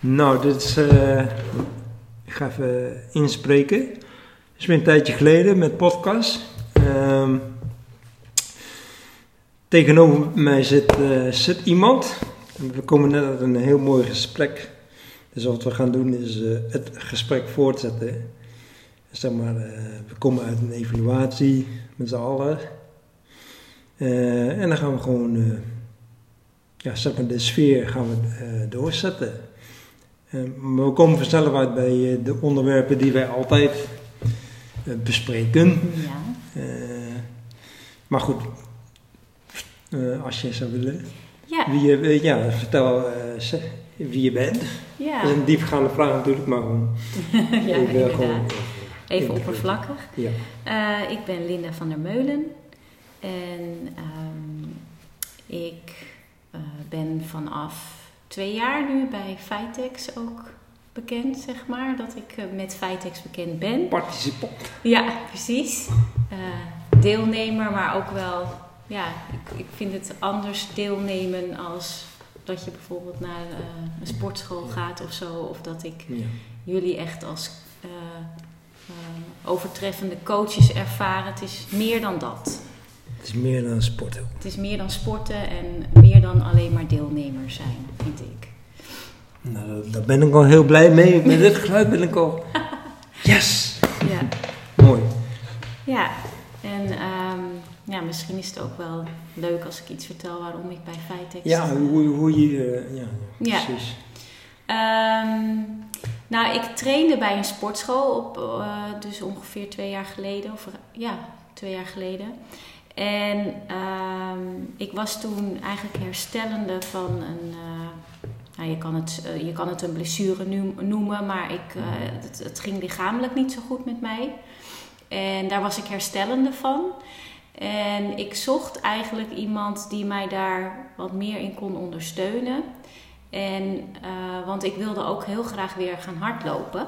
Nou, dit is. eh, ik ga even inspreken. Het is weer een tijdje geleden met podcast. Ehm, tegenover mij zit, eh, zit iemand. We komen net uit een heel mooi gesprek. Dus wat we gaan doen is eh, het gesprek voortzetten. Zeg maar, we komen uit een evaluatie met z'n allen. En dan gaan we gewoon, ja, zeg maar, de sfeer gaan we doorzetten. Eh, maar we komen vanzelf uit bij eh, de onderwerpen die wij altijd eh, bespreken. Ja. Eh, maar goed, als je zou willen. Ja. Wie je, ja, vertel wie je bent. Ja. Dat is een diepgaande vraag natuurlijk, maar gewoon. ja, ik wil gewoon, Even oppervlakkig. ja. Ik ben Linda van der Meulen. En ehm, ik ben vanaf twee jaar nu bij Vitex ook bekend, zeg maar. Dat ik eh, met Vitex bekend ben. Participant. Ja, precies. Eh, deelnemer, maar ook wel... Ja, ik, ik vind het anders deelnemen als dat je bijvoorbeeld naar eh, een sportschool gaat of zo. Of dat ik Ja. jullie echt als overtreffende coaches ervaren. Het is meer dan dat. Het is meer dan sport. ook. Het is meer dan sporten en meer dan alleen maar deelnemer zijn, vind ik. Nou, daar- ben ik al heel blij mee. Met dit geluid ben ik al. Yes! Ja, Mooi. ja. en ehm, ja, misschien is het ook wel leuk als ik iets vertel waarom ik bij Vitex... Ja, hoe, hoe je. eh, ja, Ja. precies. Ehm, nou, ik trainde bij een sportschool op, eh, dus ongeveer twee jaar geleden. Of, ja, twee jaar geleden. En ehm, ik was toen eigenlijk herstellende van een... eh, nou, je, kan het, eh, je kan het een blessure noem- noemen, maar ik, eh, het, het ging lichamelijk niet zo goed met mij. En daar was ik herstellende van. En ik zocht eigenlijk iemand die mij daar wat meer in kon ondersteunen. En, want ik wilde ook heel graag weer gaan hardlopen.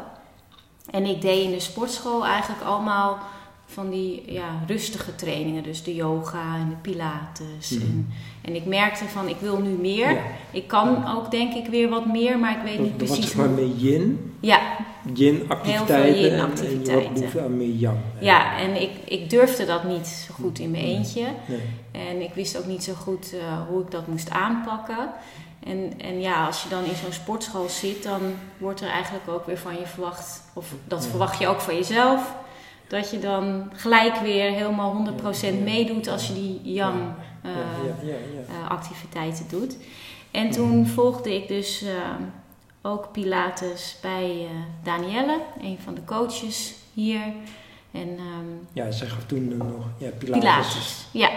En ik deed in de sportschool eigenlijk allemaal van die ja, rustige trainingen. Dus de yoga en de pilates. Mhm. En, en ik merkte van, ik wil nu meer. Ja. Ik kan ook denk ik weer wat meer, maar ik weet niet Dat, precies zeg maar meer yin. Ja, Yin activiteiten. yin en- En je activiteiten. had behoefte aan meer yang. ja, en ik, ik durfde dat niet zo goed in mijn eentje. Nee. En ik wist ook niet zo goed eh, hoe ik dat moest aanpakken. En, en ja, als je dan in zo'n sportschool zit, dan wordt er eigenlijk ook weer van je verwacht, of dat Ja. verwacht je ook van jezelf, dat je dan gelijk weer helemaal 100% Ja, ja. meedoet als je die yang eh, eh, activiteiten doet. En toen volgde ik dus eh, ook Pilates bij eh Danielle, een van de coaches hier. En ehm, Ja, ze gaf toen nog ja, Pilates. Pilates, ja.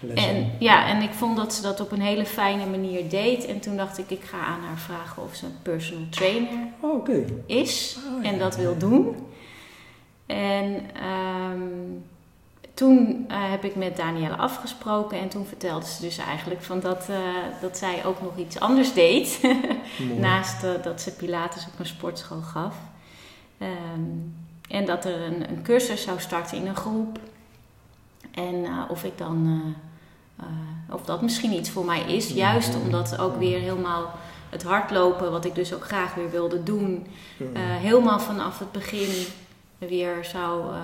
lessen. En, ja, en ik vond dat ze dat op een hele fijne manier deed. En toen dacht ik, ik ga aan haar vragen of ze een personal trainer Oh, is Oh, ja. en dat wil doen. En ehm, toen eh, heb ik met Danielle afgesproken en toen vertelde ze dus eigenlijk van dat, eh, dat zij ook nog iets anders deed. Naast eh, dat ze Pilates op een sportschool gaf. Ehm, en dat er een, een cursus zou starten in een groep. En of ik dan, of dat misschien iets voor mij is. Juist omdat ook weer helemaal het hardlopen, wat ik dus ook graag weer wilde doen, helemaal vanaf het begin weer zou, eh,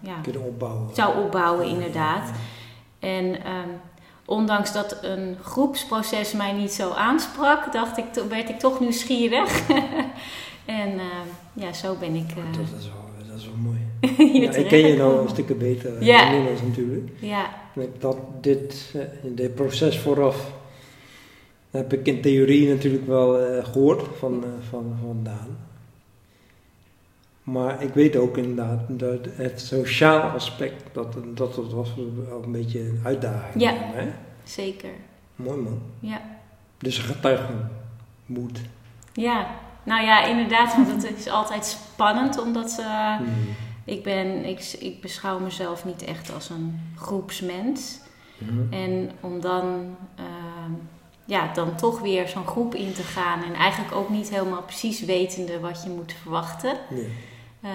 ja, kunnen opbouwen. zou opbouwen, inderdaad. En ehm, ondanks dat een groepsproces mij niet zo aansprak, dacht ik, werd ik toch nieuwsgierig. en ehm, ja, zo ben ik eh, Dat is wel, dat is wel mooi. Ja, ik ken je nou een stukje beter Ja. ja. inmiddels natuurlijk. Ja, Dat, dit, eh, dit proces vooraf heb ik in theorie natuurlijk wel eh, gehoord van, van, van Daan. Maar ik weet ook inderdaad dat het sociaal aspect, dat, dat, dat was wel een beetje een uitdaging. Ja. Hè? zeker. Mooi man. Ja. Dus een getuige moed. ja, nou ja, inderdaad, want het is altijd spannend omdat. Hmm. Ik, ben, ik, ik beschouw mezelf niet echt als een groepsmens. Mhm. En om dan, ehm, ja, dan toch weer zo'n groep in te gaan en eigenlijk ook niet helemaal precies wetende wat je moet verwachten. Ja. Ehm,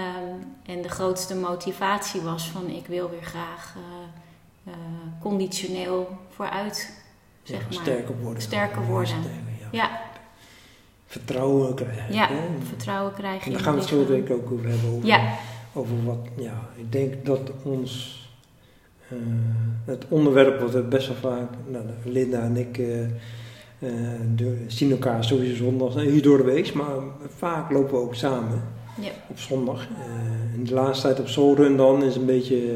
en de grootste motivatie was van ik wil weer graag eh, eh, conditioneel vooruit, zeg Ja, maar. Sterker worden. Sterker worden. ja. Ja, vertrouwen krijgen. Ja, hè? vertrouwen krijgen. En daar gaan we het zo denk ik ook over hebben. Over, Ja, over wat, ja, ik denk dat ons, eh, het onderwerp wat we best wel vaak, nou, Linda en ik de- zien elkaar sowieso zondag hier door de week, maar vaak lopen we ook samen ja, op zondag. Eh, in de laatste tijd op Solrun dan is een beetje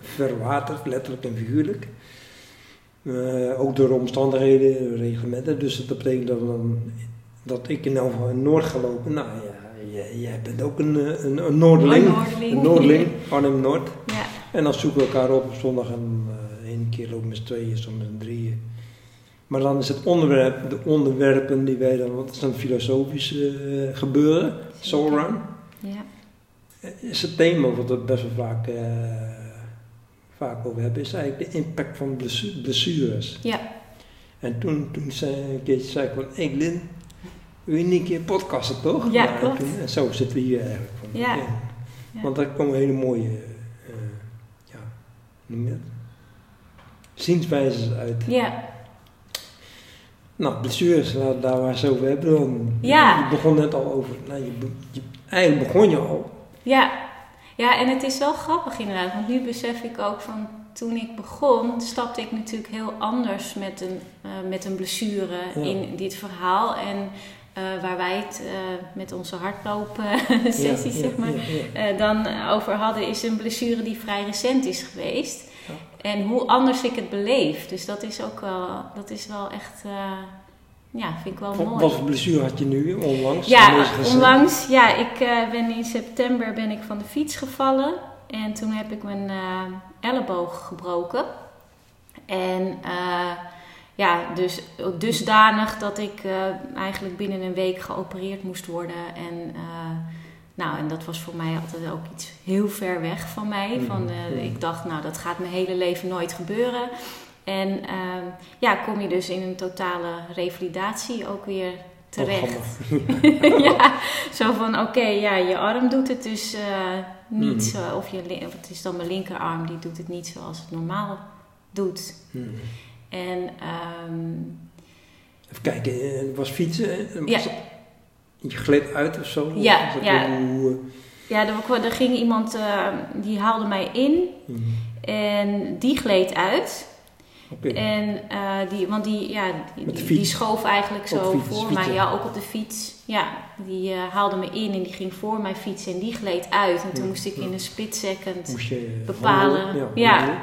verwaterd, letterlijk en figuurlijk. Eh, ook door de omstandigheden, de reglementen. Dus dat betekent dat, dan, dat ik in elk geval in Noord ga lopen. Nou ja, jij, bent ook een, eh, een, een Noorderling. Een Noorderling, Arnhem-Noord. ja, En dan zoeken we elkaar op op zondag en eh één keer lopen we met z'n tweeën, soms met z'n drieën. Maar dan is het onderwerp, de onderwerpen die wij dan, want het is een filosofisch eh, gebeuren, Soulrun. ja, Is het thema wat we best wel vaak, eh, vaak over hebben, is eigenlijk de impact van blessu- blessures. ja, En toen, toen zei een keertje zei ik van, hey Lin, wil je niet een keer podcasten toch? Ja, Nou, en klopt. toen- en zo zitten we hier eigenlijk. Van, Ja. Want daar komen hele mooie, eh, ja, hoe noem je dat? Zienswijzes uit. ja, Nou, blessures, nou, daar waar ze over hebben dan. Ja. Je begon net al over, nou, je, je- eigenlijk begon je al. ja. Ja, en het is wel grappig inderdaad, want nu besef ik ook van toen ik begon, stapte ik natuurlijk heel anders met een, eh, met een blessure Ja. in dit verhaal. En eh, waar wij het eh, met onze hardlopen sessies, Ja, zeg maar, dan over hadden, is een blessure die vrij recent is geweest. En hoe anders ik het beleef. Dus dat is ook wel, dat is wel echt, eh, ja, vind ik wel Wat, mooi. wat voor blessure had je nu onlangs? Ja, onlangs. Ja, ik eh, ben in september ben ik van de fiets gevallen. En toen heb ik mijn eh, elleboog gebroken. En ja, dus dusdanig dat ik eigenlijk binnen een week geopereerd moest worden. En, nou, en dat was voor mij altijd ook iets heel ver weg van mij. Van, eh, Mhm. ik dacht, nou, dat gaat mijn hele leven nooit gebeuren. En ehm, ja, kom je dus in een totale revalidatie ook weer terecht. Programma. ja, zo van oké, ja, je arm doet het dus eh, niet Mhm. zo, of je, of het is dan mijn linkerarm, die doet het niet zoals het normaal doet. En ehm, Even kijken, eh, was fietsen. was Ja. Je gleed uit of zo? Ja, ja. hoe, eh, ja, er, er ging iemand, eh, die haalde mij in hmm. en die gleed uit. En eh, die, want die, ja, die, schoof eigenlijk zo fiets, voor fietsen. mij. Ja, ook op de fiets. Ja, die haalde me in en die ging voor mij fietsen en die gleed uit. En toen Ja, moest ik ja. in een split second je bepalen. Ja.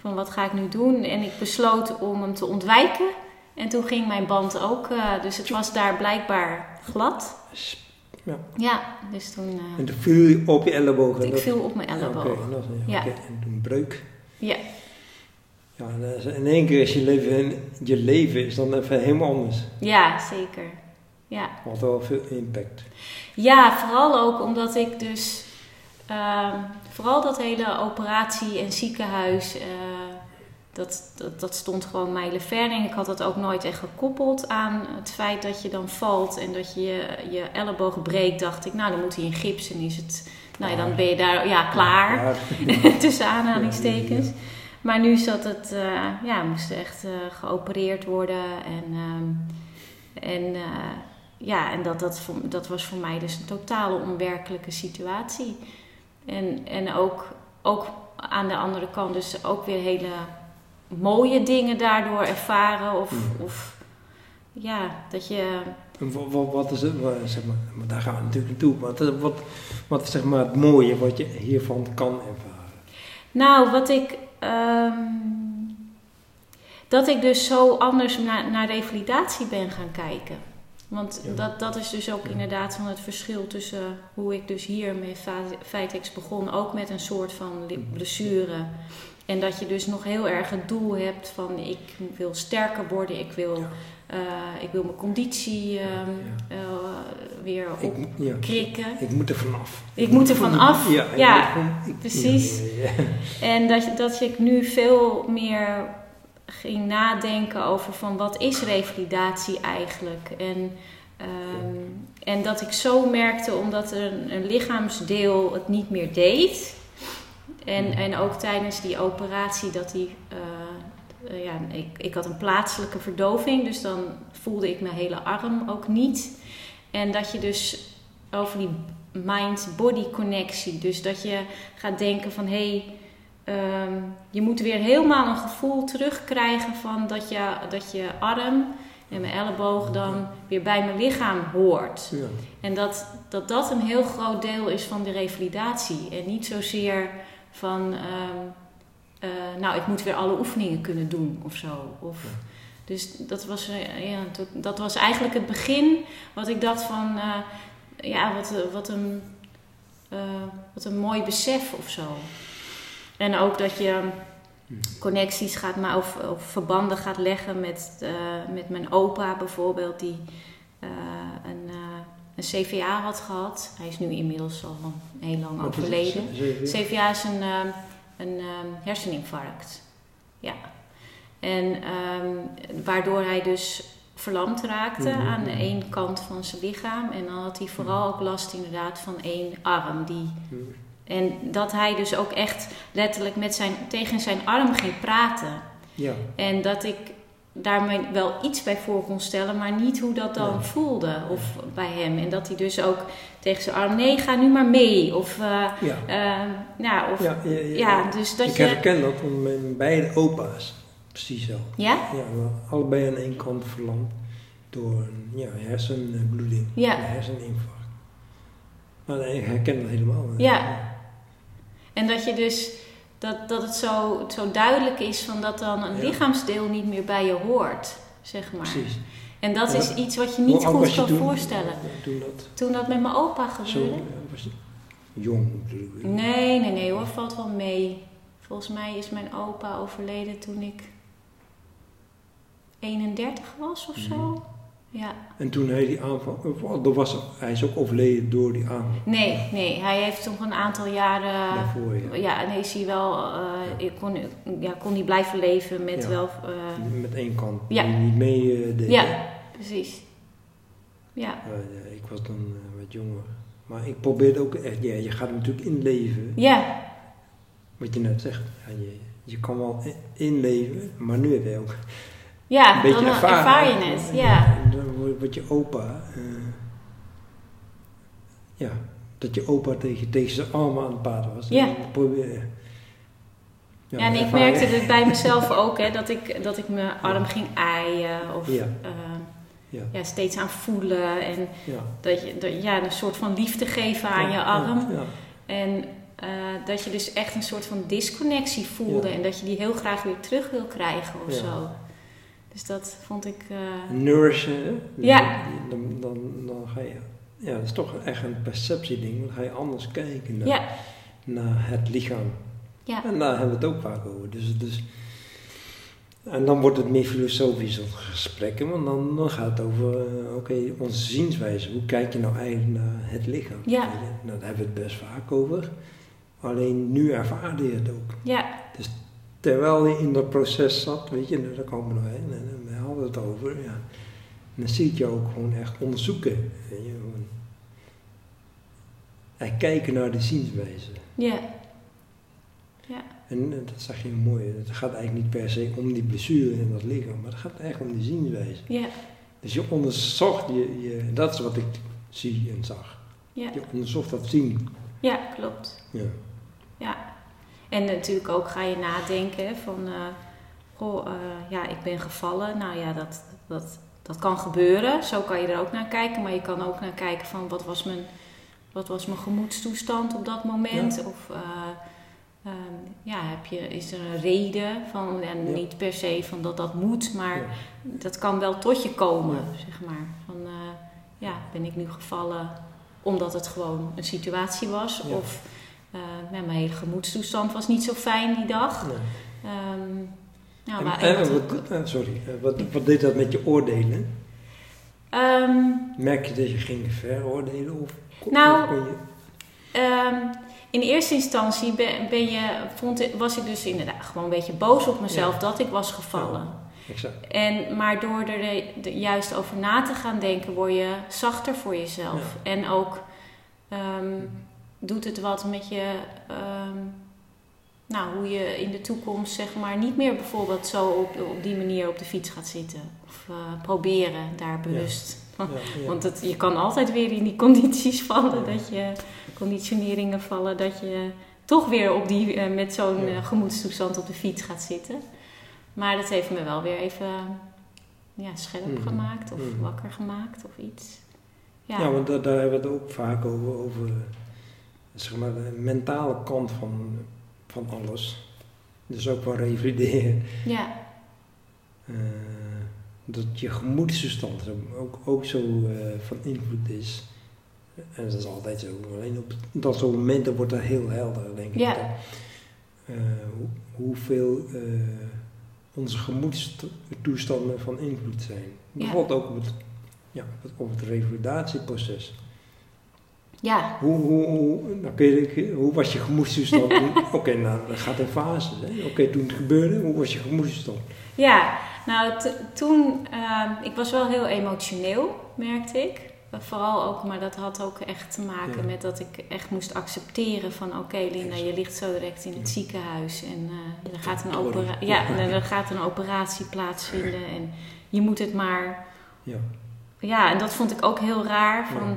van wat ga ik nu doen. En ik besloot om hem te ontwijken. En toen ging mijn band ook, eh, dus het was daar blijkbaar glad. Ja. Ja, dus toen, eh, En toen viel je op je elleboog. ik dat- viel op mijn elleboog. Oké, ja. En toen breuk. Ja, Ja, is- in één keer is je leven, je leven is dan even helemaal anders. ja, zeker. Ja. Had wel veel impact. ja, vooral ook omdat ik dus, ehm, vooral dat hele operatie en ziekenhuis, eh, dat, dat, dat stond gewoon mijlenver. En ik had dat ook nooit echt gekoppeld aan het feit dat je dan valt en dat je je, je elleboog breekt. Dacht ik, nou dan moet hij in gips en is het, nou ja, dan ben je daar, ja, klaar. Ja. tussen aanhalingstekens. Ja, Maar nu zat het, eh, ja, moest echt eh, geopereerd worden. En, ehm, en, eh, ja, en dat, dat, voor- dat was voor mij dus een totale onwerkelijke situatie. En, en ook, ook aan de andere kant dus ook weer hele mooie dingen daardoor ervaren. Of, Mhm. of ja, dat je... En wa- wa- Wat, is het, zeg maar, maar daar gaan we natuurlijk naartoe. Wat, is- wat, wat is zeg maar het mooie wat je hiervan kan ervaren? Nou, wat ik. ehm, dat ik dus zo anders naar, naar revalidatie ben gaan kijken. Want Ja. dat, dat is dus ook Ja. inderdaad van het verschil tussen hoe ik dus hier met Vitex begon, ook met een soort van Mhm. blessure. En dat je dus nog heel erg het doel hebt van ik wil sterker worden, ik wil, Ja. eh, ik wil mijn conditie ehm, Ja. eh, weer Ik, moet- ja, opkrikken. ik moet er vanaf. Ik moet er vanaf, Ja, precies. En dat, dat ik nu veel meer ging nadenken over van wat is revalidatie eigenlijk. En, ehm, en dat ik zo merkte omdat een, een lichaamsdeel het niet meer deed. En, en ook tijdens die operatie dat die, eh, eh, ja, ik, ik had een plaatselijke verdoving, dus dan voelde ik mijn hele arm ook niet. En dat je dus over die mind-body connectie, dus dat je gaat denken van hé, hey, ehm, je moet weer helemaal een gevoel terugkrijgen van dat je, dat je arm en mijn elleboog dan weer bij mijn lichaam hoort. Ja. En dat, dat dat een heel groot deel is van de revalidatie. En niet zozeer van, ehm, eh, nou, ik moet weer alle oefeningen kunnen doen of zo. Of, Ja. Dus dat was, eh, ja, dat, dat was eigenlijk het begin wat ik dacht van, eh, ja, wat, wat, een, wat een mooi besef of zo. En ook dat je connecties gaat maken of, of verbanden gaat leggen met, met mijn opa bijvoorbeeld, die een, een CVA had gehad. Hij is nu inmiddels al heel lang overleden. CVA is een, ehm, een ehm, herseninfarct. Ja. En ehm, waardoor hij dus verlamd raakte Mhm. aan de één kant van zijn lichaam. En dan had hij vooral ook last inderdaad van één arm. Die, Hm. en dat hij dus ook echt letterlijk met zijn, tegen zijn arm ging praten. Ja, En dat ik daarmee wel iets bij voor kon stellen, maar niet hoe dat dan Nee. voelde of bij hem. En dat hij dus ook tegen zijn arm, nee, ga nu maar mee. Of, eh, ja. eh, nou, of ja, ja, ja. ja, dus dat ik je. herken dat van mijn beide opa's. Precies zo. Ja? Ja, allebei aan één kant verlamd door een ja, hersenbloeding, Ja. een herseninfarct. Maar ik herken dat helemaal. Ja. En dat je dus. Dat, dat het zo, zo duidelijk is van dat dan een Ja. lichaamsdeel niet meer bij je hoort, zeg maar. Precies. En dat Ja. is iets wat je niet goed kan toen? voorstellen. Toen dat Toen dat met mijn opa gebeurde? was jong ik. Nee, nee, nee hoor, valt wel mee. Volgens mij is mijn opa overleden toen ik 31 was of zo. Ja. En toen hij die aanval, er was, hij is ook overleden door die aanval. Nee, nee, hij heeft nog een aantal jaren. Daarvoor, ja. Ja, en is hij wel. eh, kon, ja, kon hij blijven leven met Ja. wel. eh, Met één kant, Ja. die niet mee eh, deed. Ja. precies. Ja, ik was dan wat jonger. Maar ik probeerde ook echt, ja, je gaat natuurlijk inleven. ja, Wat je net zegt, ja, je, je kan wel inleven, maar nu heb je ook ja een beetje dan ervaar je het. Ja, Wordt- wordt je opa, eh, ja, dat je opa tegen, tegen zijn armen aan het praten was. Ja. Probeer ja, en ik merkte het bij mezelf ook, hè, dat ik, dat ik mijn arm ging aaien of Ja. eh, Ja, ja, steeds aan voelen. En dat je dat, ja, een soort van liefde geven aan je arm. En eh, dat je dus echt een soort van disconnectie voelde en dat je die heel graag weer terug wil krijgen of Ja. zo. Dus dat vond ik. Nourishen, hè? Ja. Dan, dan, dan ga je, ja, dat is toch echt een perceptieding, dan ga je anders kijken naar, ja, naar het lichaam. ja, En daar hebben we het ook vaak over. Dus, dus, en dan wordt het meer filosofisch of gesprekken, want dan, dan gaat het over eh, oké, onze zienswijze. Hoe kijk je nou eigenlijk naar het lichaam? Ja. Nou, daar hebben we het best vaak over. Alleen nu ervaarde je het ook. ja, Terwijl je in dat proces zat, weet je, nou, daar komen we heen en we hadden het over. Ja. En dan zie ik je ook gewoon echt onderzoeken. Weet je, gewoon. En kijken naar de zienswijze. ja, ja, En dat zag je mooi. Het gaat eigenlijk niet per se om die blessure in dat lichaam, maar het gaat echt om die zienswijze. ja, Dus je onderzocht, je, je, dat is wat ik zie en zag. ja, Je onderzocht dat zien. ja, klopt. Ja. Ja. En natuurlijk ook ga je nadenken van, eh, goh, eh, ja, ik ben gevallen. Nou ja, dat, dat, dat kan gebeuren. Zo kan je er ook naar kijken. Maar je kan ook naar kijken van, wat was mijn, wat was mijn gemoedstoestand op dat moment? Of eh, ehm, ja, heb je, is er een reden van, en Ja. niet per se van dat dat moet, maar Ja. dat kan wel tot je komen, Ja. zeg maar. Van, ja, ben ik nu gevallen omdat het gewoon een situatie was? Of mijn hele gemoedstoestand was niet zo fijn die dag. Nee. Ehm, nou, maar en wat, eh, sorry, eh, wat, wat deed dat met je oordelen? Ehm, Merk je dat je ging veroordelen? Of Nou, of je, ehm, in eerste instantie ben, ben je, vond, was ik dus inderdaad gewoon een beetje boos op mezelf Ja. dat ik was gevallen. exact. En, maar door er de- juist over na te gaan denken, word je zachter voor jezelf. En ook doet het wat met je, ehm, nou, hoe je in de toekomst zeg maar niet meer bijvoorbeeld zo op, op die manier op de fiets gaat zitten. Of uh, proberen daar bewust. Ja, ja. Want het, je kan altijd weer in die condities vallen, dat je conditioneringen vallen, dat je toch weer op die, uh, met zo'n uh, gemoedstoestand op de fiets gaat zitten. Maar dat heeft me wel weer even ja, scherp Mhm. gemaakt of Mhm. wakker gemaakt of iets. Ja, want daar, daar hebben we het ook vaak over, over zeg maar, de mentale kant van, van alles. Dus ook wel revalideren. ja, Eh, dat je gemoedstoestand ook, ook zo eh, van invloed is. En dat is altijd zo. Alleen op dat soort momenten wordt dat heel helder, denk ik. Dat, eh, hoe, hoeveel onze gemoedstoestanden van invloed zijn. Bijvoorbeeld ook op het, ja, op het revalidatieproces. Ja, Hoe, hoe, hoe, nou kun je, hoe was je gemoedstoestand? Oké, nou, dat gaat in fases. Oké, toen het gebeurde, hoe was je gemoedstoestand? Ja, nou toen, ehm, ik was wel heel emotioneel, merkte ik. Vooral ook, maar dat had ook echt te maken Ja. met dat ik echt moest accepteren van oké Linda, je ligt zo direct in het ziekenhuis en eh, er, gaat een opera- ja, en er gaat een operatie plaatsvinden en je moet het maar... Ja. Ja, en dat vond ik ook heel raar, van, Ja.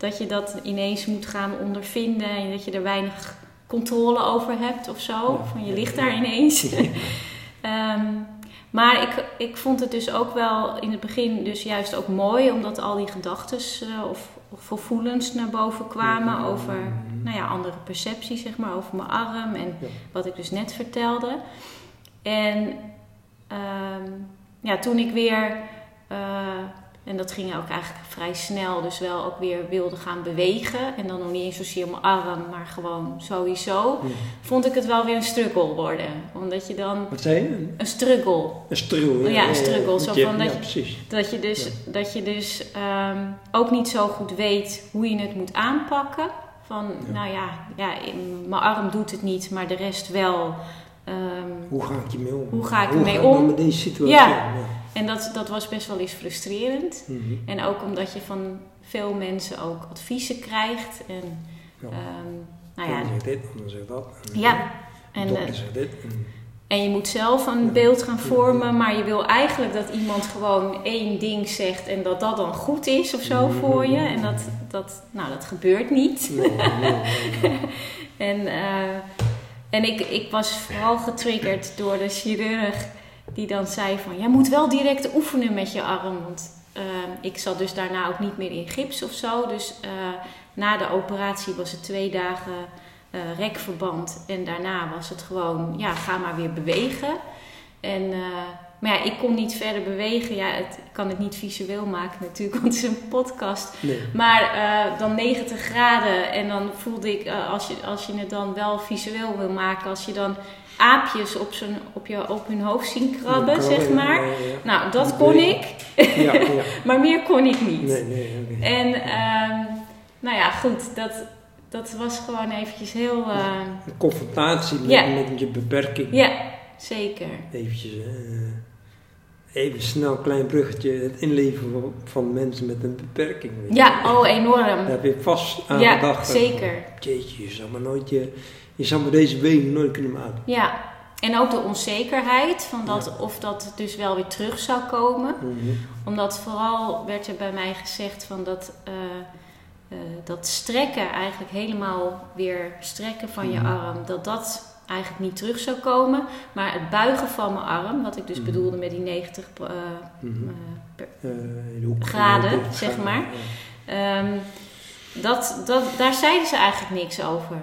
Dat je dat ineens moet gaan ondervinden en dat je er weinig controle over hebt of zo. Van je ligt daar ineens. Ehm, maar ik, ik vond het dus ook wel in het begin dus juist ook mooi, omdat al die gedachten of, of gevoelens naar boven kwamen over nou ja, andere percepties, zeg maar, over mijn arm en Ja. wat ik dus net vertelde. En ehm, ja, toen ik weer, eh, en dat ging ook eigenlijk vrij snel, dus wel ook weer wilde gaan bewegen. En dan nog niet eens zozeer mijn arm, maar gewoon sowieso. Ja. Vond ik het wel weer een struggle worden. Omdat je dan Wat zei je? Een, struggle. een struggle. Ja, een struggle, zo van dat ja, je- precies. Dat je dus, dat je dus ehm, ook niet zo goed weet hoe je het moet aanpakken. Van, nou ja, ja, mijn arm doet het niet, maar de rest wel. Ehm, Hoe ga ik hiermee om? Hoe ga ik ermee om? met deze situatie Ja. En dat, dat was best wel eens frustrerend. Mhm. En ook omdat je van veel mensen ook adviezen krijgt. En, Ja. ehm, nou ja, zegt dit, ander zegt dat. En ja. De En, eh, zegt dit. En, En je moet zelf een Ja. beeld gaan vormen, maar je wil eigenlijk dat iemand gewoon één ding zegt en dat dat dan goed is of zo voor je. En dat, dat, nou, dat gebeurt niet. En, eh, en ik, ik was vooral getriggerd door de chirurg die dan zei van... Jij moet wel direct oefenen met je arm, want eh, ik zat dus daarna ook niet meer in gips of zo. Dus eh, na de operatie was het twee dagen eh, rekverband en daarna was het gewoon... Ja, ga maar weer bewegen. En... eh, maar ja, ik kon niet verder bewegen. Ja, het, ik kan het niet visueel maken natuurlijk, want het is een podcast. Nee. Maar dan 90 graden en dan voelde ik, als, je, als je het dan wel visueel wil maken, als je dan aapjes op, zijn, op, je, op hun hoofd zien krabben, zeg maar. Ja, ja. Nou, dat kon ik, Ja, ja. maar meer kon ik niet. Nee, nee. En ehm, nou ja, goed, dat, dat was gewoon eventjes heel... Een confrontatie met, met je beperking. ja, zeker. Eventjes, eh, even snel een klein bruggetje. Het inleven van, mensen met een beperking. je. Ja, oh, Daar enorm. heb je vast aan Ja, gedacht. zeker. Jeetje, je zou maar nooit je, je zou maar deze wegen nooit kunnen maken. Ja, en ook de onzekerheid van dat, of dat dus wel weer terug zou komen. Mhm. Omdat vooral werd er bij mij gezegd van dat, eh, eh, dat strekken, eigenlijk helemaal weer strekken van je Mhm. arm, dat dat eigenlijk niet terug zou komen. Maar het buigen van mijn arm, wat ik dus Mhm. bedoelde met die 90 eh, Mhm. eh, Eh, hoek- Graden, zeg maar. ja. Ehm, dat, dat, daar zeiden ze eigenlijk niks over.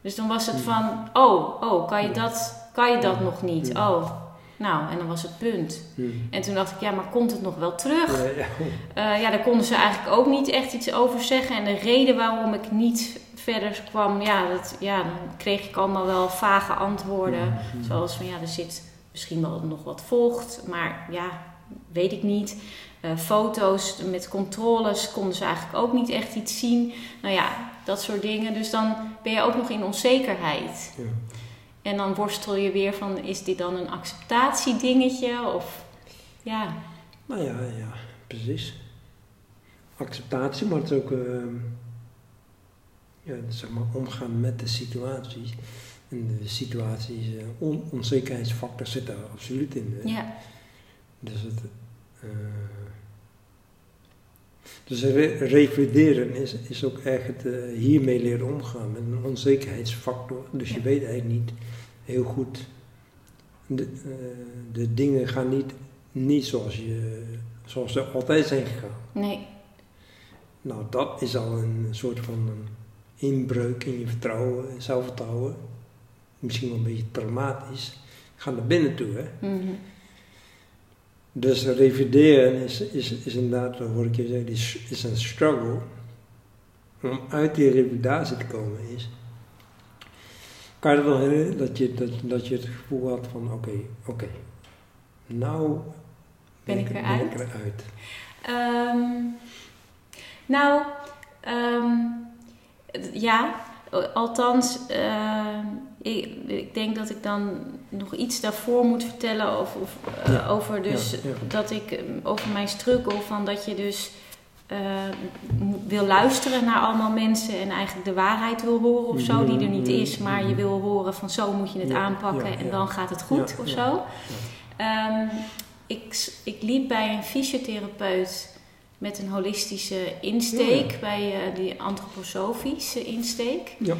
Dus dan was het Hmm. van, oh, oh kan, je dat, kan je dat nog niet? Oh, nou, en dan was het punt. Mhm. En toen dacht ik, ja, maar komt het nog wel terug? Ja, ja. Eh, ja, daar konden ze eigenlijk ook niet echt iets over zeggen. En de reden waarom ik niet verder kwam, ja, dat, ja dan kreeg ik allemaal wel vage antwoorden. Zoals van, ja, er zit misschien wel nog wat vocht, maar ja, weet ik niet. Eh, foto's met controles konden ze eigenlijk ook niet echt iets zien. Nou ja, dat soort dingen. Dus dan ben je ook nog in onzekerheid. Ja. En dan worstel je weer van, is dit dan een acceptatiedingetje? Of ja, Nou ja, ja, precies. Acceptatie, maar het is ook ehm, ja, zeg maar omgaan met de situaties. in de situaties, uh, on onzekerheidsfactor zit daar absoluut in. Ja. Dus het... Uh, dus revalideren is, is ook echt het uh, hiermee leren omgaan met een onzekerheidsfactor. Dus je weet eigenlijk niet heel goed. De, uh, de dingen gaan niet, niet zoals, je, zoals ze altijd zijn gegaan. Nee. Nou, dat is al een soort van een inbreuk in je vertrouwen, zelfvertrouwen. Misschien wel een beetje traumatisch. Ga naar binnen toe, hè. Mm -hmm. Dus revideren is, is, is inderdaad, wat hoor ik je zeggen, is, is een struggle. Om uit die revidatie te komen is. Kan je het wel herinneren dat je, dat, dat je het gevoel had van oké, okay, oké, okay, nou ben, ik, eruit. Ben ik eruit. Um, nou, um, ja, althans, uh, ik, ik, denk dat ik dan nog iets daarvoor moet vertellen of, of uh, ja. over dus Ja, ja. dat ik over mijn struggle van dat je dus uh, wil luisteren naar allemaal mensen en eigenlijk de waarheid wil horen of zo, die er niet is, maar je wil horen van zo moet je het aanpakken en dan gaat het goed of zo. Um, ik, ik liep bij een fysiotherapeut met een holistische insteek, Ja. bij uh, die antroposofische insteek. Ja.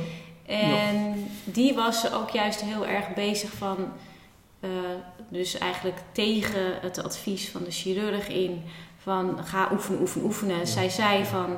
En die was ook juist heel erg bezig van, uh, dus eigenlijk tegen het advies van de chirurg in, van ga oefenen, oefenen, oefenen. Zij zei van,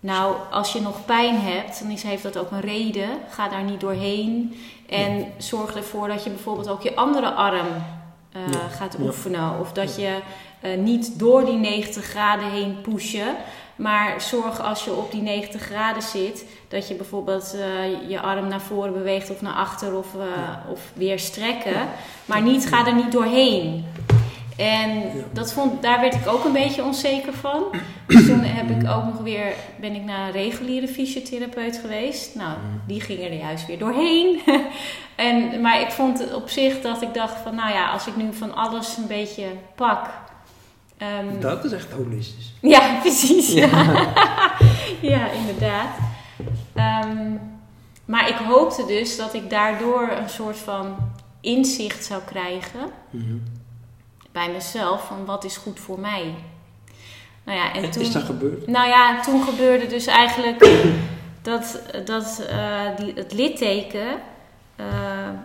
nou als je nog pijn hebt, dan heeft dat ook een reden. Ga daar niet doorheen. En zorg ervoor dat je bijvoorbeeld ook je andere arm uh, Ja. gaat oefenen. Of dat je uh, niet door die 90 graden heen pushen. Maar zorg als je op die 90 graden zit, dat je bijvoorbeeld uh, je arm naar voren beweegt of naar achter of, uh, Ja. of weer strekken. Maar niet, ga er niet doorheen. En Ja. dat vond, daar werd ik ook een beetje onzeker van. Dus toen heb ik ook nog weer, ben ik naar een reguliere fysiotherapeut geweest. Nou, Mhm. die ging er juist weer doorheen. en, maar ik vond op zich dat ik dacht van, nou ja, als ik nu van alles een beetje pak. Um, Dat is echt holistisch. ja, precies. Ja, ja inderdaad. Um, maar ik hoopte dus dat ik daardoor een soort van inzicht zou krijgen Mm -hmm. bij mezelf van wat is goed voor mij. Nou ja, en, en toen, is dat gebeurd? Nou ja, toen gebeurde dus eigenlijk dat, dat uh, die, het litteken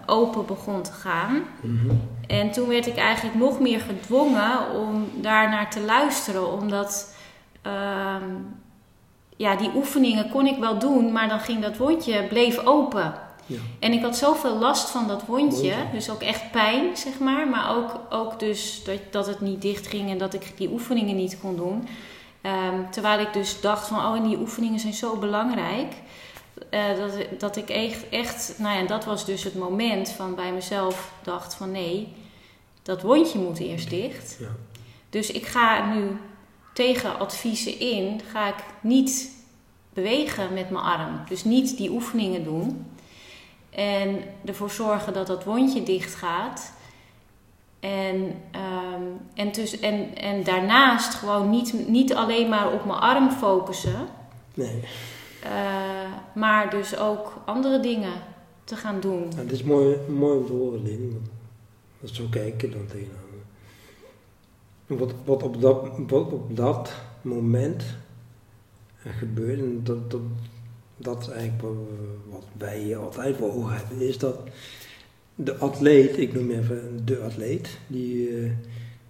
open begon te gaan. Mm -hmm. En toen werd ik eigenlijk nog meer gedwongen om daar naar te luisteren, omdat uh, ja, die oefeningen kon ik wel doen, maar dan ging dat wondje bleef open. Ja. En ik had zoveel last van dat wondje, Wondje. dus ook echt pijn, zeg maar, maar ook, ook dus dat, dat het niet dicht ging en dat ik die oefeningen niet kon doen. Um, terwijl ik dus dacht van, oh, en die oefeningen zijn zo belangrijk. Uh, dat, dat ik echt, echt, nou ja, dat was dus het moment van bij mezelf dacht van nee, dat wondje moet eerst dicht. Ja. Dus ik ga nu tegen adviezen in, ga ik niet bewegen met mijn arm. Dus niet die oefeningen doen. En ervoor zorgen dat dat wondje dicht gaat. En, um, en, dus, en, en daarnaast gewoon niet, niet alleen maar op mijn arm focussen. Nee. Uh, maar dus ook andere dingen te gaan doen. Ja, het is mooi, mooi om te horen, Lin. Dat zo kijken dan tegenaan. Wat, wat, op dat, wat op dat moment gebeurt, en dat, dat, dat is eigenlijk wat, wij altijd voor ogen hebben, is dat de atleet, ik noem even de atleet, die, uh,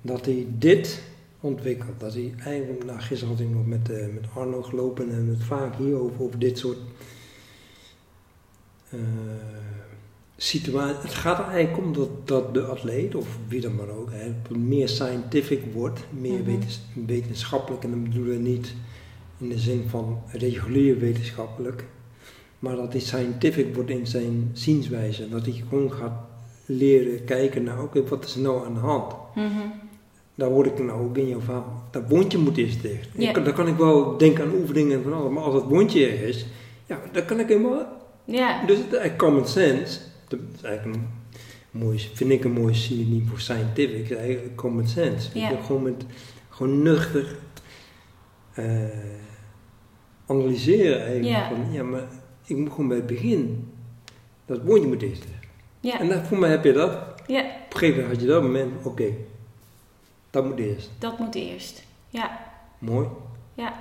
dat hij dit ontwikkelt. Dat hij eigenlijk, nou, gisteren had ik nog met, uh, met Arno gelopen en het vaak hierover, over dit soort uh, situaties. Het gaat er eigenlijk om dat, dat de atleet, of wie dan maar ook, meer scientific wordt, meer mm -hmm. wetens, wetenschappelijk. En dan bedoelen we niet in de zin van regulier wetenschappelijk, maar dat hij scientific wordt in zijn zienswijze. Dat hij gewoon gaat leren kijken naar, oké, okay, wat is er nou aan de hand? Mm -hmm. Daar hoor ik nou ook in verhaal. Dat wondje moet eerst dicht. Ja. Dan kan ik wel denken aan oefeningen en van alles, maar als dat wondje er is, ja, dan kan ik helemaal. Ja. Dus het is eigenlijk common sense. Dat is eigenlijk een mooi, vind ik een mooi synoniem voor scientific. Eigenlijk common sense. Ja. Je gewoon met gewoon nuchter uh, analyseren eigenlijk. Ja. Van, ja, maar ik moet gewoon bij het begin Dat woontje moet eerst. Ja. En dat, voor mij heb je dat. ja, Op een gegeven moment had je dat moment, oké, dat moet eerst. dat moet eerst. Ja, Mooi. ja.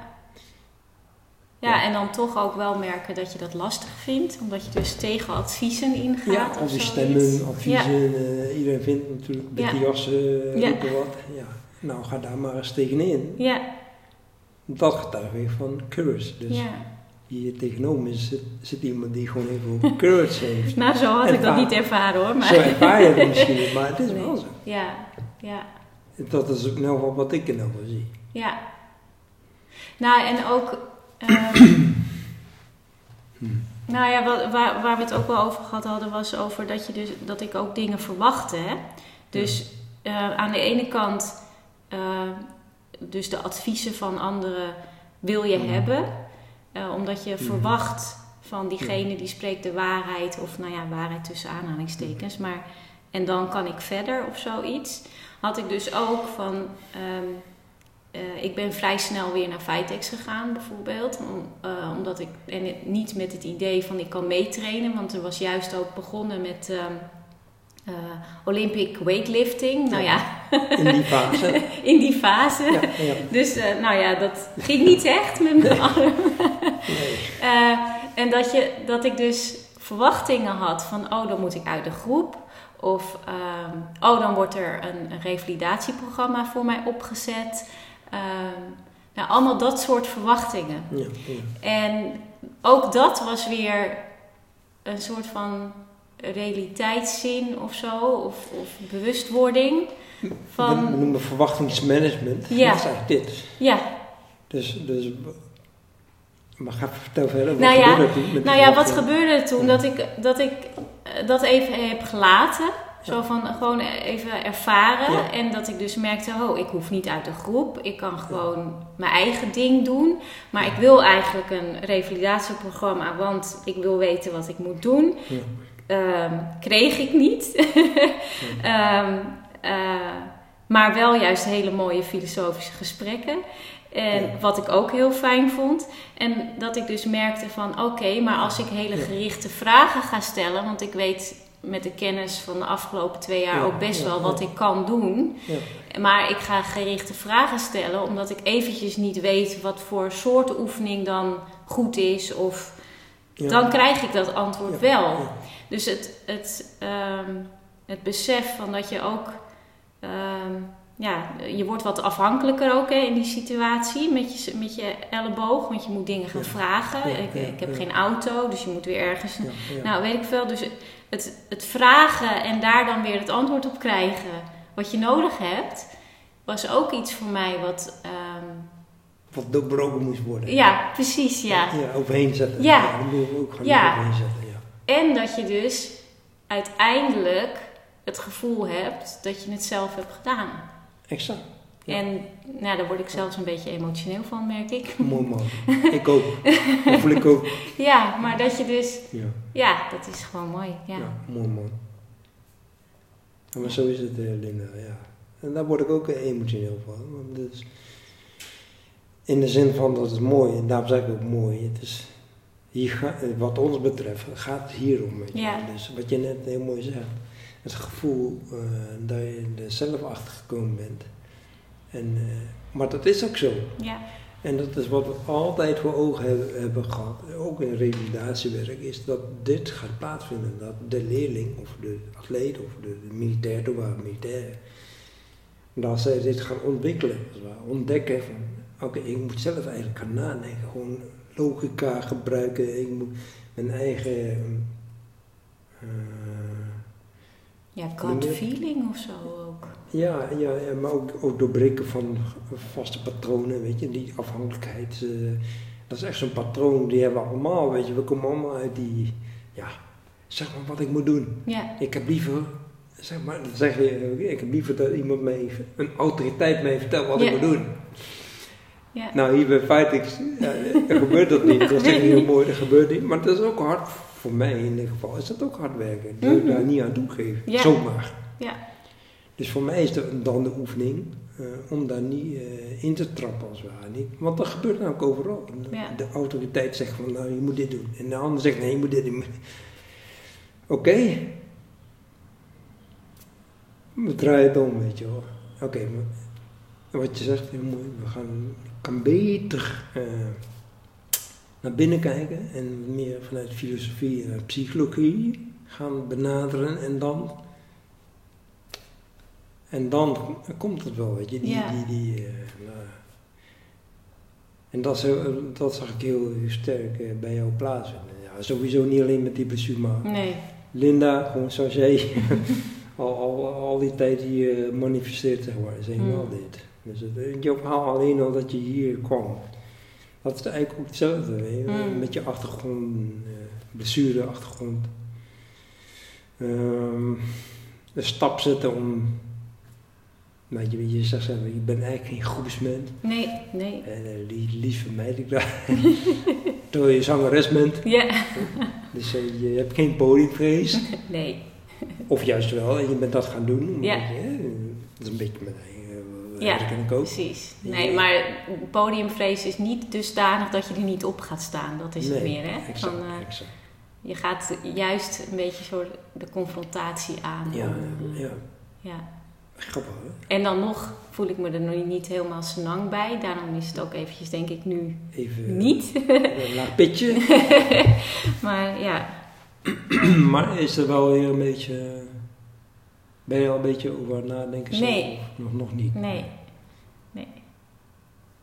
Ja. Ja, en dan toch ook wel merken dat je dat lastig vindt, omdat je dus tegen adviezen ingaat. Ja, of zoiets. stemmen, adviezen, eh, iedereen vindt natuurlijk die jassen Ja. roepen wat. Ja. Nou, ga daar maar eens tegenin. Ja, Dat getuigt weer van courage. Dus ja. hier tegenover zit, zit iemand die gewoon even courage heeft. Nou, zo had ik dat niet ervaren hoor. Maar... Zo ervaar je het misschien maar het is Nee. wel zo. Ja, ja, Dat is ook nou wat ik er nou van zie. ja. Nou, en ook. ehm, Hmm. Nou ja, wat, waar, waar we het ook wel over gehad hadden, was over dat, je dus, dat ik ook dingen verwachtte. Hè? Dus eh, aan de ene kant, eh, dus de adviezen van anderen wil je Mhm. hebben, eh, omdat je Mhm. verwacht van diegene die spreekt de waarheid, of nou ja, waarheid tussen aanhalingstekens, maar en dan kan ik verder of zoiets. Had ik dus ook van. ehm, eh, ik ben vrij snel weer naar Vitex gegaan, bijvoorbeeld. Om, eh, omdat ik, en het- niet met het idee van ik kan meetrainen, want er was juist ook begonnen met eh, Olympic weightlifting. Nou ja, In die fase. in die fase. ja, ja. Dus nou ja, dat ging niet echt met mijn arm. Nee. Eh, en dat, je, dat ik dus verwachtingen had van, oh, dan moet ik uit de groep. Of, ehm, oh, dan wordt er een, een revalidatieprogramma voor mij opgezet. Ehm, nou, allemaal dat soort verwachtingen. Ja, ja. En ook dat was weer een soort van realiteitszin of zo, of, of bewustwording. We Van, noemen verwachtingsmanagement. Ja. Dat is eigenlijk dit. ja, Dus, dus, maar ga vertel verder. Wat Nou ja, met Nou ja, wat gebeurde er toen? Dat ik dat, ik eh, dat even heb gelaten. Zo van gewoon even ervaren. Ja. En dat ik dus merkte, oh, ik hoef niet uit de groep. Ik kan gewoon mijn eigen ding doen. Maar ik wil eigenlijk een revalidatieprogramma, want ik wil weten wat ik moet doen. Ehm, kreeg ik niet. Ehm, eh, maar wel juist hele mooie filosofische gesprekken. En Ja. wat ik ook heel fijn vond. En dat ik dus merkte van oké, maar als ik hele gerichte vragen ga stellen. Want ik weet met de kennis van de afgelopen twee jaar Ja, ook best ja, wel wat ik kan doen. Ja. Maar ik ga gerichte vragen stellen omdat ik eventjes niet weet wat voor soort oefening dan goed is. Of dan krijg ik dat antwoord wel. Dus het, het, ehm, het besef van dat je ook, ehm, ja, je wordt wat afhankelijker ook hè, in die situatie met je, met je elleboog, want je moet dingen gaan Ja. vragen. Ja, ik, ja, ik heb geen auto, dus je moet weer ergens. Nou, weet ik veel. Dus het, het vragen en daar dan weer het antwoord op krijgen wat je nodig hebt, was ook iets voor mij wat. ehm, Wat doorbroken moest worden. ja, precies, ja. Ja, overheen zetten. Ja. dat moeten we ook gaan Ja. overheen zetten. Ja. En dat je dus uiteindelijk het gevoel hebt dat je het zelf hebt gedaan. Exact. Ja. En nou, daar word ik zelfs een beetje emotioneel van, merk ik. Mooi man. ik ook. Dat voel ik ook. Ja, maar dat je dus, Ja, ja, dat is gewoon mooi. Ja, ja. mooi man. Ja, maar zo is het, eh, Linda. Ja. En daar word ik ook eh, emotioneel van. Want dus, in de zin van dat is mooi. En daarom zeg ik ook mooi. Het is, hier wat ons betreft gaat het hier om. Weet je. Ja. Dus wat je net heel mooi zegt. Het gevoel eh, dat je er zelf achter gekomen bent. En, eh, maar dat is ook zo. ja, En dat is wat we altijd voor ogen hebben, hebben gehad, ook in revalidatiewerk, is dat dit gaat plaatsvinden. Dat de leerling of de atleet of de, de militair, toen waren dat zij dit gaan ontwikkelen, ontdekken van, oké, ik moet zelf eigenlijk gaan nadenken, gewoon logica gebruiken, ik moet mijn eigen... eh, ja, gut feeling of zo ook. Ja, ja, ja maar ook, ook doorbreken van vaste patronen, weet je, die afhankelijkheid. eh, dat is echt zo'n patroon, die hebben we allemaal, weet je. We komen allemaal uit die, ja, zeg maar wat ik moet doen. Ja, Ik heb liever, zeg maar, dat zeg je, ik heb liever dat iemand mij, een autoriteit mij vertelt wat Ja. ik moet doen. ja, Nou, hier bij Fightix ja, gebeurt dat niet. Dat is gebeurt heel mooi, dat gebeurt niet. Maar dat is ook hard, voor mij in ieder geval, is dat ook hard werken. Dat ik Mhm. daar niet aan toegeven, Ja. zomaar. ja, Dus voor mij is dat dan de oefening eh, om daar niet eh, in te trappen als het ware. Niet. Want dat gebeurt namelijk overal. De, autoriteit zegt van nou je moet dit doen. En de ander zegt nee je moet dit doen. Oké. We draaien het om, weet je wel. Oké, wat je zegt, heel mooi. We gaan, kan beter eh, naar binnen kijken en meer vanuit filosofie en psychologie gaan benaderen en dan. En dan komt het wel, weet je. Die, Ja. die, die, eh, nou, en dat, heel- dat zag ik heel sterk eh, bij jou plaatsvinden. Ja, sowieso niet alleen met die blessure, maar Nee. Linda, gewoon zoals jij al, al, al die tijd hier manifesteert, zeg maar, is helemaal Mm. dit. Dus het, je verhaal alleen al dat je hier kwam, dat is eigenlijk ook hetzelfde, weet je, Mm. met je achtergrond, eh, blessure, achtergrond. Ehm, een stap zetten om, weet je, je zegt, zelf, je bent eigenlijk geen groepsmens. Nee, nee. En eh, li- liefst vermijd ik dat. Terwijl je zangeres bent, Ja. dus eh, je hebt geen podiumvrees. Nee. Of juist wel, en je bent dat gaan doen. Ja. dat is een beetje mijn eigen Ja, ik ook. Precies. Nee, maar podiumvrees is niet dusdanig dat je er niet op gaat staan. Dat is het meer, hè? Exact, Van, eh, exact. je gaat juist een beetje zo de confrontatie aan. Ja, om, eh, ja, ja. grappig hè? En dan nog voel ik me er nog niet helemaal senang bij. Daarom is het ook eventjes, denk ik, nu Even niet. een laag pitje. maar ja, maar is er wel weer een beetje... Ben je al een beetje over nadenken? zo? Nee. Nog, nog niet? nee. Nee.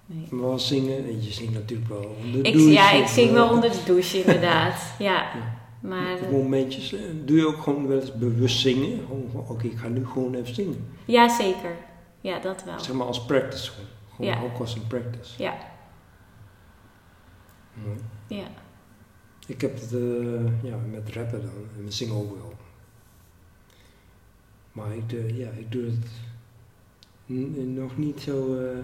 nee. Maar wel zingen, en je zingt natuurlijk wel onder de Ik, douche. ja, ik zing eh, wel onder de douche, inderdaad. Ja. Ja. Maar Op eh, momentjes, eh, doe je ook gewoon wel eens bewust zingen? Oké, ik ga nu gewoon even zingen. ja, zeker. Ja, dat wel. Zeg maar als practice gewoon. Gewoon Ja. ook als een practice. Ja, Mooi. ja. Ik heb het ja, met rappen dan en met zingen ook wel. Maar ik, doe- ja, ik doe het nog niet zo. eh,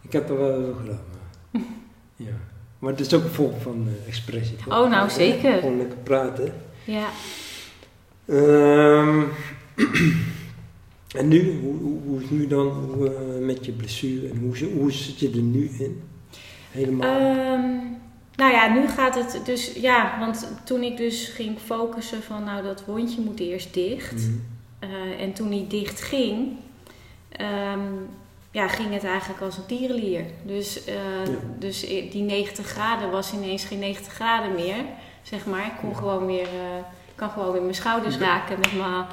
ik heb er wel over gedaan. Maar, ja. maar het is ook een vorm van eh, expressie. toch? Oh, nou, zeker. Gewoon lekker praten. Ja. Ehm, en nu, hoe, hoe, hoe is het nu dan hoe, eh, met je blessure en hoe, hoe zit je er nu in? Helemaal. Ehm, nou ja, nu gaat het dus, ja, want toen ik dus ging focussen van, nou, dat wondje moet eerst dicht. Mhm. Eh, en toen die dicht ging, ehm, ja, ging het eigenlijk als een tierenlier. Dus, eh, Ja. dus die 90 graden was ineens geen 90 graden meer, zeg maar. Ik kon Ja. gewoon weer, ik kan gewoon weer mijn schouders Ja. raken met mijn hand.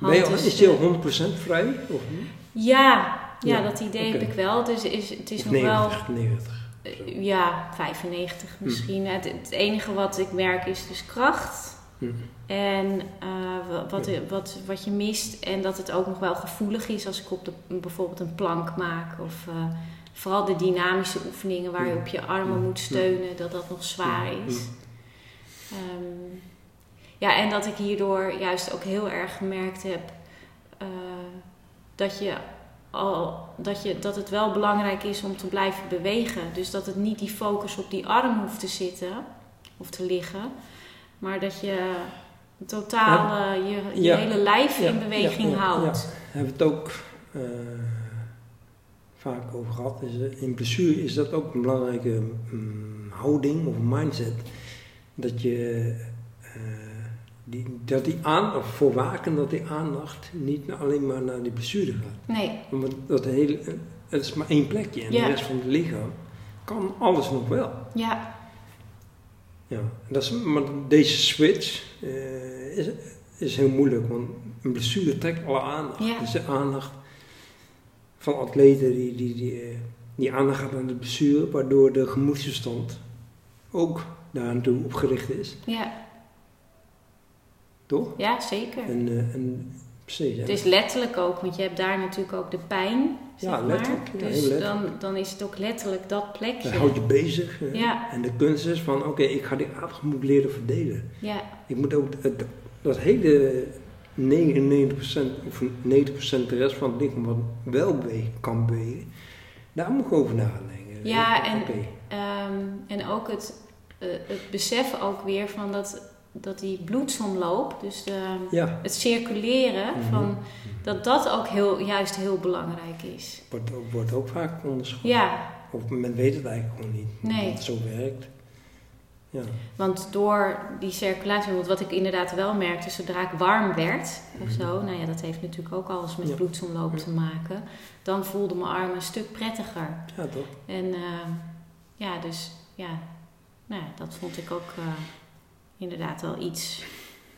Ben je, dus, is die al eh, 100% vrij? Of niet? Ja, ja, dat idee heb ik wel. Dus is, het is Of nog wel... 90, 90. Eh, Ja, 95 Hm. misschien. Het, het enige wat ik merk is dus kracht. Hm. En eh, wa- wat, wat, wat je mist. En dat het ook nog wel gevoelig is als ik op de, bijvoorbeeld een plank maak. Of eh, vooral de dynamische oefeningen waar je op je armen moet steunen. Dat dat nog zwaar is. Ehm, ja, en dat ik hierdoor juist ook heel erg gemerkt heb eh, dat, je al, dat, je, dat het wel belangrijk is om te blijven bewegen. Dus dat het niet die focus op die arm hoeft te zitten of te liggen, maar dat je totaal eh, je, je Ja. hele lijf Ja, in beweging ja, ja, houdt. Hebben we het ook eh, vaak over gehad. Is, eh, in blessure is dat ook een belangrijke mm, houding of mindset. Dat je die, dat die aandacht, voor waken dat die aandacht niet alleen maar naar die blessure gaat. Nee, Want dat hele, het is maar één plekje en Ja. de rest van het lichaam kan alles nog wel. ja, Ja, dat is, maar deze switch eh, is, is heel moeilijk, want een blessure trekt alle aandacht. Ja. Dus de aandacht van atleten die, die, die, eh, die aandacht gaat aan de blessure, waardoor de gemoedstoestand ook daar naartoe opgericht is, ja, toch? ja, zeker. En, eh, en precies, ja. Het is letterlijk ook, want je hebt daar natuurlijk ook de pijn. Zeg Ja, maar. letterlijk, dus letterlijk. Dan, dan is het ook letterlijk dat plekje. dat houdt je bezig. hè. Ja. En de kunst is van, oké, ik ga die aandacht moet leren verdelen. Ja, Ik moet ook het, dat hele 99% of 90% de rest van het lichaam wat wel bewegen, kan bewegen, daar moet ik over nadenken. Ja, en-. Ehm, en ook het, eh, het besef ook weer van dat, dat die bloedsomloop, dus de, Ja, het circuleren, Mhm. van, dat dat ook heel, juist heel belangrijk is. wordt, ook- wordt ook vaak onderschat. Ja, Of men weet het eigenlijk gewoon niet, Nee. dat het zo werkt. Ja. Want door die circulatie, wat ik inderdaad wel merkte, zodra ik warm werd of Mhm. zo, nou ja, dat heeft natuurlijk ook alles met Ja. bloedsomloop te maken, dan voelde mijn arm een stuk prettiger. Ja, toch? En eh, ja, dus ja, nou ja, dat vond ik ook eh, inderdaad wel iets,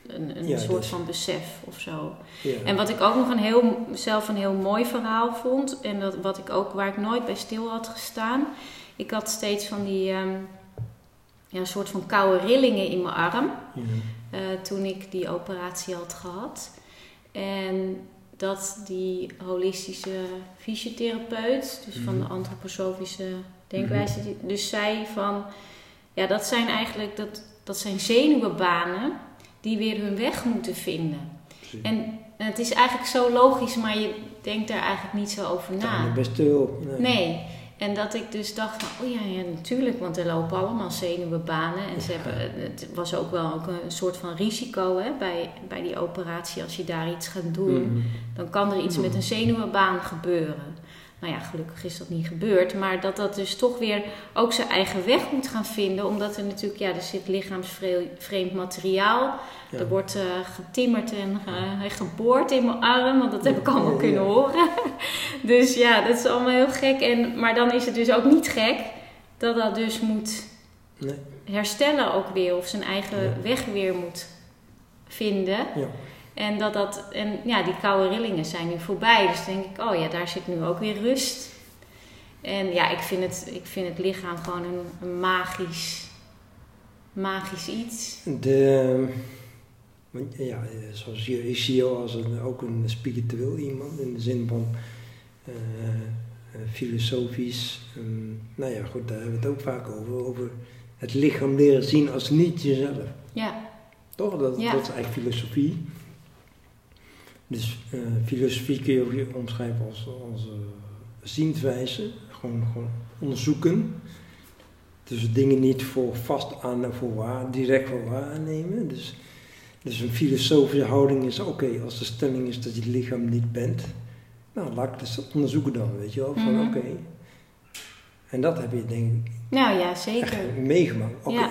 een, een Ja, soort dus- van besef of zo. Ja. En wat ik ook nog een heel, zelf een heel mooi verhaal vond, en dat, wat ik ook, waar ik nooit bij stil had gestaan, ik had steeds van die, ehm, ja, een soort van koude rillingen in mijn arm. Ja. eh, toen ik die operatie had gehad. En dat die holistische fysiotherapeut, dus van de Mhm. antroposofische denkwijze, die- dus zei van, ja, dat zijn eigenlijk dat, dat zijn zenuwbanen die weer hun weg moeten vinden. Precies. En het is eigenlijk zo logisch, maar je denkt daar eigenlijk niet zo over na. bij stil. Nee. Nee. En dat ik dus dacht van, oh ja, ja, natuurlijk, want er lopen allemaal zenuwbanen. En ze hebben, het was ook wel ook een soort van risico hè, bij, bij die operatie. Als je daar iets gaat doen, Mhm. dan kan er iets met een zenuwbaan gebeuren. Nou ja, gelukkig is dat niet gebeurd. Maar dat dat dus toch weer ook zijn eigen weg moet gaan vinden. Omdat er natuurlijk, ja, er zit lichaamsvreemd materiaal. Ja. Er wordt eh, getimmerd en ge- geboord in mijn arm, want dat heb ik allemaal Ja, kunnen horen. Dus ja, dat is allemaal heel gek. En, maar dan is het dus ook niet gek dat dat dus moet Nee. herstellen ook weer, of zijn eigen weg weer moet vinden. Ja. En dat dat, en ja, die koude rillingen zijn nu voorbij. Dus denk ik, oh ja, daar zit nu ook weer rust. En ja, ik vind het, ik vind het lichaam gewoon een, een magisch, magisch iets. De, ja, zoals je, ik zie jou als een, ook een spiritueel iemand in de zin van eh, filosofisch. ehm, nou ja, goed, daar hebben we het ook vaak over. Over het lichaam leren zien als niet jezelf. Ja, Toch? Dat, Ja. dat is eigenlijk filosofie. Dus eh, filosofie kun je omschrijven als, als eh, zienswijze. Gewoon, gewoon onderzoeken. Dus dingen niet voor vast aan voor waar, direct voor waar aannemen. Dus, dus een filosofische houding is oké, als de stelling is dat je het lichaam niet bent. Nou, laat ik het onderzoeken dan, weet je wel. Van Mhm. oké. En dat heb je denk ik nou ja, zeker. meegemaakt. Oké, Ja.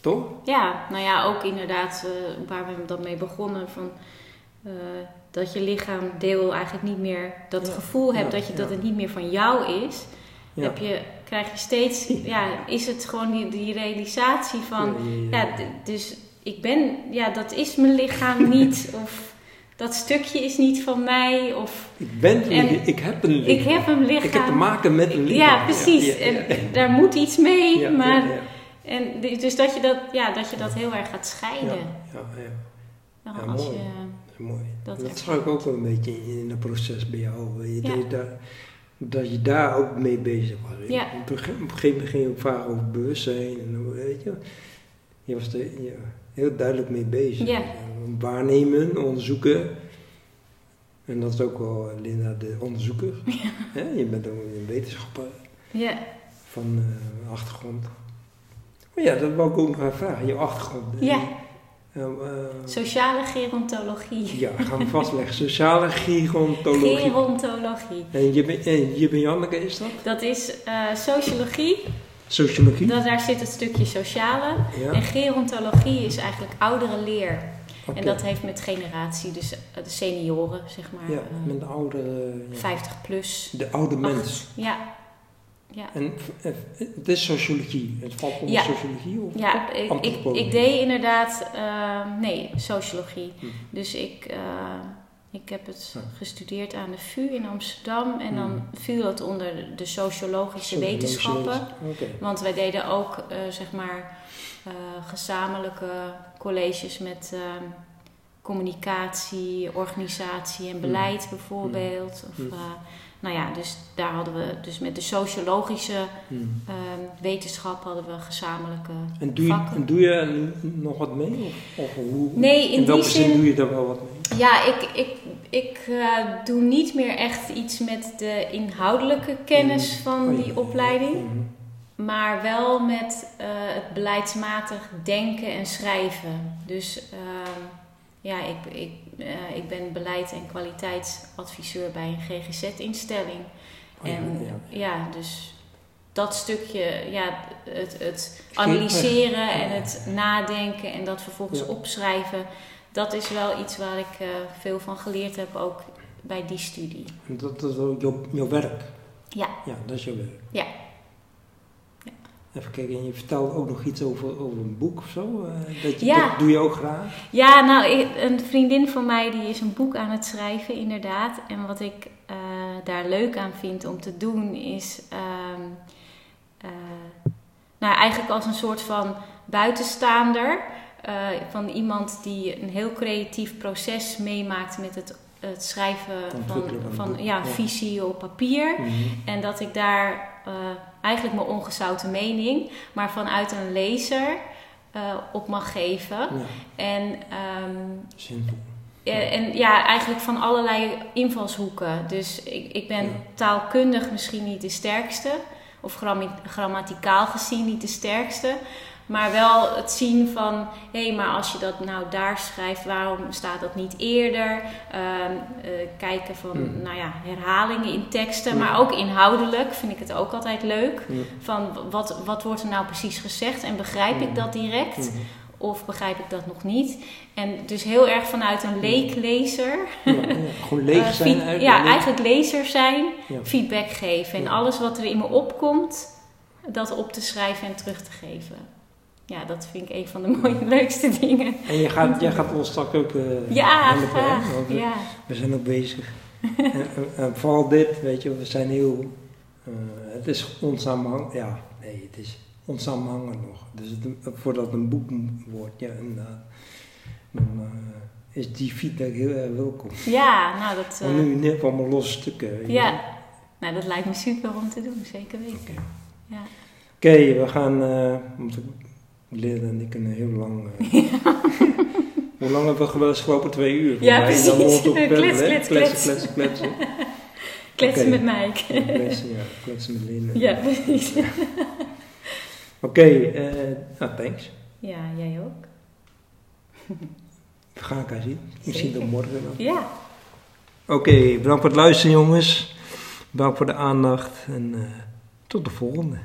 toch? Ja, nou ja, ook inderdaad eh, waar we dan mee begonnen van eh, dat je lichaam deel eigenlijk niet meer dat Ja. gevoel hebt Ja, dat je dat het niet meer van jou is. Heb je, krijg je steeds, ja, is het gewoon die, die realisatie van, Ja, dus ik ben, ja, dat is mijn lichaam niet of dat stukje is niet van mij of Ik ben En ik heb een lichaam. ik heb een lichaam. Ik heb te maken met een lichaam. Ja, precies. Ja, ja, ja. En daar moet iets mee, maar. En dus dat je dat, ja, dat je dat heel erg gaat scheiden. Ja, ja, ja. Nou, als mooi. je, mooi. Dat Dat, zag ik ook wel een beetje in, in het proces bij jou. Je, Ja. dat, je daar, dat je daar ook mee bezig was. Ja. Op, een gegeven moment ging je ook vaak over bewustzijn. En, weet je, je was er ja, heel duidelijk mee bezig. Ja. Waarnemen, onderzoeken. En dat is ook wel, Linda, de onderzoeker. Je bent ook een wetenschapper. ja, van eh, achtergrond. Maar ja, dat wou ik ook nog vragen, je achtergrond. Ja. Eh, sociale gerontologie. ja, gaan we vastleggen. Sociale gerontologie. Gerontologie. En je, bent- en Janneke, is dat? Dat is eh, sociologie, Sociologie? dat, daar zit het stukje sociale. ja. En gerontologie is eigenlijk oudere leer. En dat heeft met generatie, dus eh, de senioren, zeg maar. Ja, met de oude... ja. 50 plus. De oude Ach, mens. Ja. Ja. En eh, het is sociologie. Het valt onder Ja. sociologie of Ja, ik, ik, deed inderdaad, eh, nee, sociologie. Hm. Dus ik, eh, ik heb het Ja. gestudeerd aan de VU in Amsterdam en dan Hm. viel het onder de sociologische Sociologische wetenschappen. Want wij deden ook, zeg maar, gezamenlijke colleges met communicatie, organisatie en Hm. beleid bijvoorbeeld. Of, Hm. Nou ja, dus daar hadden we, dus met de sociologische Hm. eh, wetenschap hadden we gezamenlijke En doe je, vakken. en doe je nog wat mee? Of, of hoe, Nee, in in welke die zin zin- doe je daar wel wat mee? Ja, ik, ik, ik eh, doe niet meer echt iets met de inhoudelijke kennis Mhm. van Oh, die opleiding. mhm. Maar wel met eh, het beleidsmatig denken en schrijven. Dus ehm, ja, ik, ik, eh, ik ben beleid- en kwaliteitsadviseur bij een GGZ-instelling. Oh ja, en ja. ja, dus dat stukje, ja, het, het analyseren en het nadenken en dat vervolgens Ja. opschrijven, dat is wel iets waar ik eh, veel van geleerd heb, ook bij die studie. En dat is ook jouw, jouw werk. Ja. Ja, dat is jouw werk. Ja. Even kijken, en je vertelde ook nog iets over, over een boek of zo? eh, dat, je, Ja. dat doe je ook graag? Ja, nou, ik- een vriendin van mij die is een boek aan het schrijven, inderdaad. En wat ik eh, daar leuk aan vind om te doen is, ehm, eh, nou, eigenlijk als een soort van buitenstaander. van iemand die een heel creatief proces meemaakt met het, het schrijven van, van ja. visie op papier. Mhm. En dat ik daar eh, eigenlijk mijn ongezouten mening, maar vanuit een lezer eh, op mag geven. Ja, En, ehm, ja, en ja, eigenlijk van allerlei invalshoeken. Dus ik, ik ben Ja. taalkundig misschien niet de sterkste, of grammaticaal gezien niet de sterkste. Maar wel het zien van, hé, maar als je dat nou daar schrijft, waarom staat dat niet eerder? Ehm, eh, kijken van, Mhm. nou ja, herhalingen in teksten, Ja. maar ook inhoudelijk vind ik het ook altijd leuk. Ja. Van, wat, wat wordt er nou precies gezegd en begrijp ik dat direct? Of begrijp ik dat nog niet? En dus heel erg vanuit een leeklezer. Ja, ja, Gewoon leeg eh, zijn eigenlijk. ja, eigenlijk lezer zijn, Ja. feedback geven. En alles wat er in me opkomt, dat op te schrijven en terug te geven. Ja, dat vind ik een van de mooie, leukste dingen. En je gaat, jij gaat ons straks ook eh Ja, helpen, hè? Want Ja, we zijn ook bezig. en, en- en vooral dit, weet je, we zijn heel... eh, het is onsamenhangend. Ja, nee, het is onsamenhangend nog. Dus het, voordat het een boek wordt, ja, inderdaad. Dan eh, is die feedback heel erg welkom. ja nou dat, eh, nu net allemaal losse stukken. je. ja. Nou, dat lijkt me super om te doen, zeker weten. Oké. Ja. Oké, we gaan, Lid en ik kunnen heel lang. eh, Hoe lang hebben we wel eens gelopen? Twee uur. voor Ja, mij. Dan precies. Klets, klets, kletsen, klets. kletsen, kletsen. Met mij. Kletsen, ja, kletsen met Lin. ja, precies. Oké, eh, nou, thanks. Ja, jij ook. We gaan elkaar zien. Misschien tot morgen dan. Ja. Oké, bedankt voor het luisteren jongens. Bedankt voor de aandacht en eh, tot de volgende.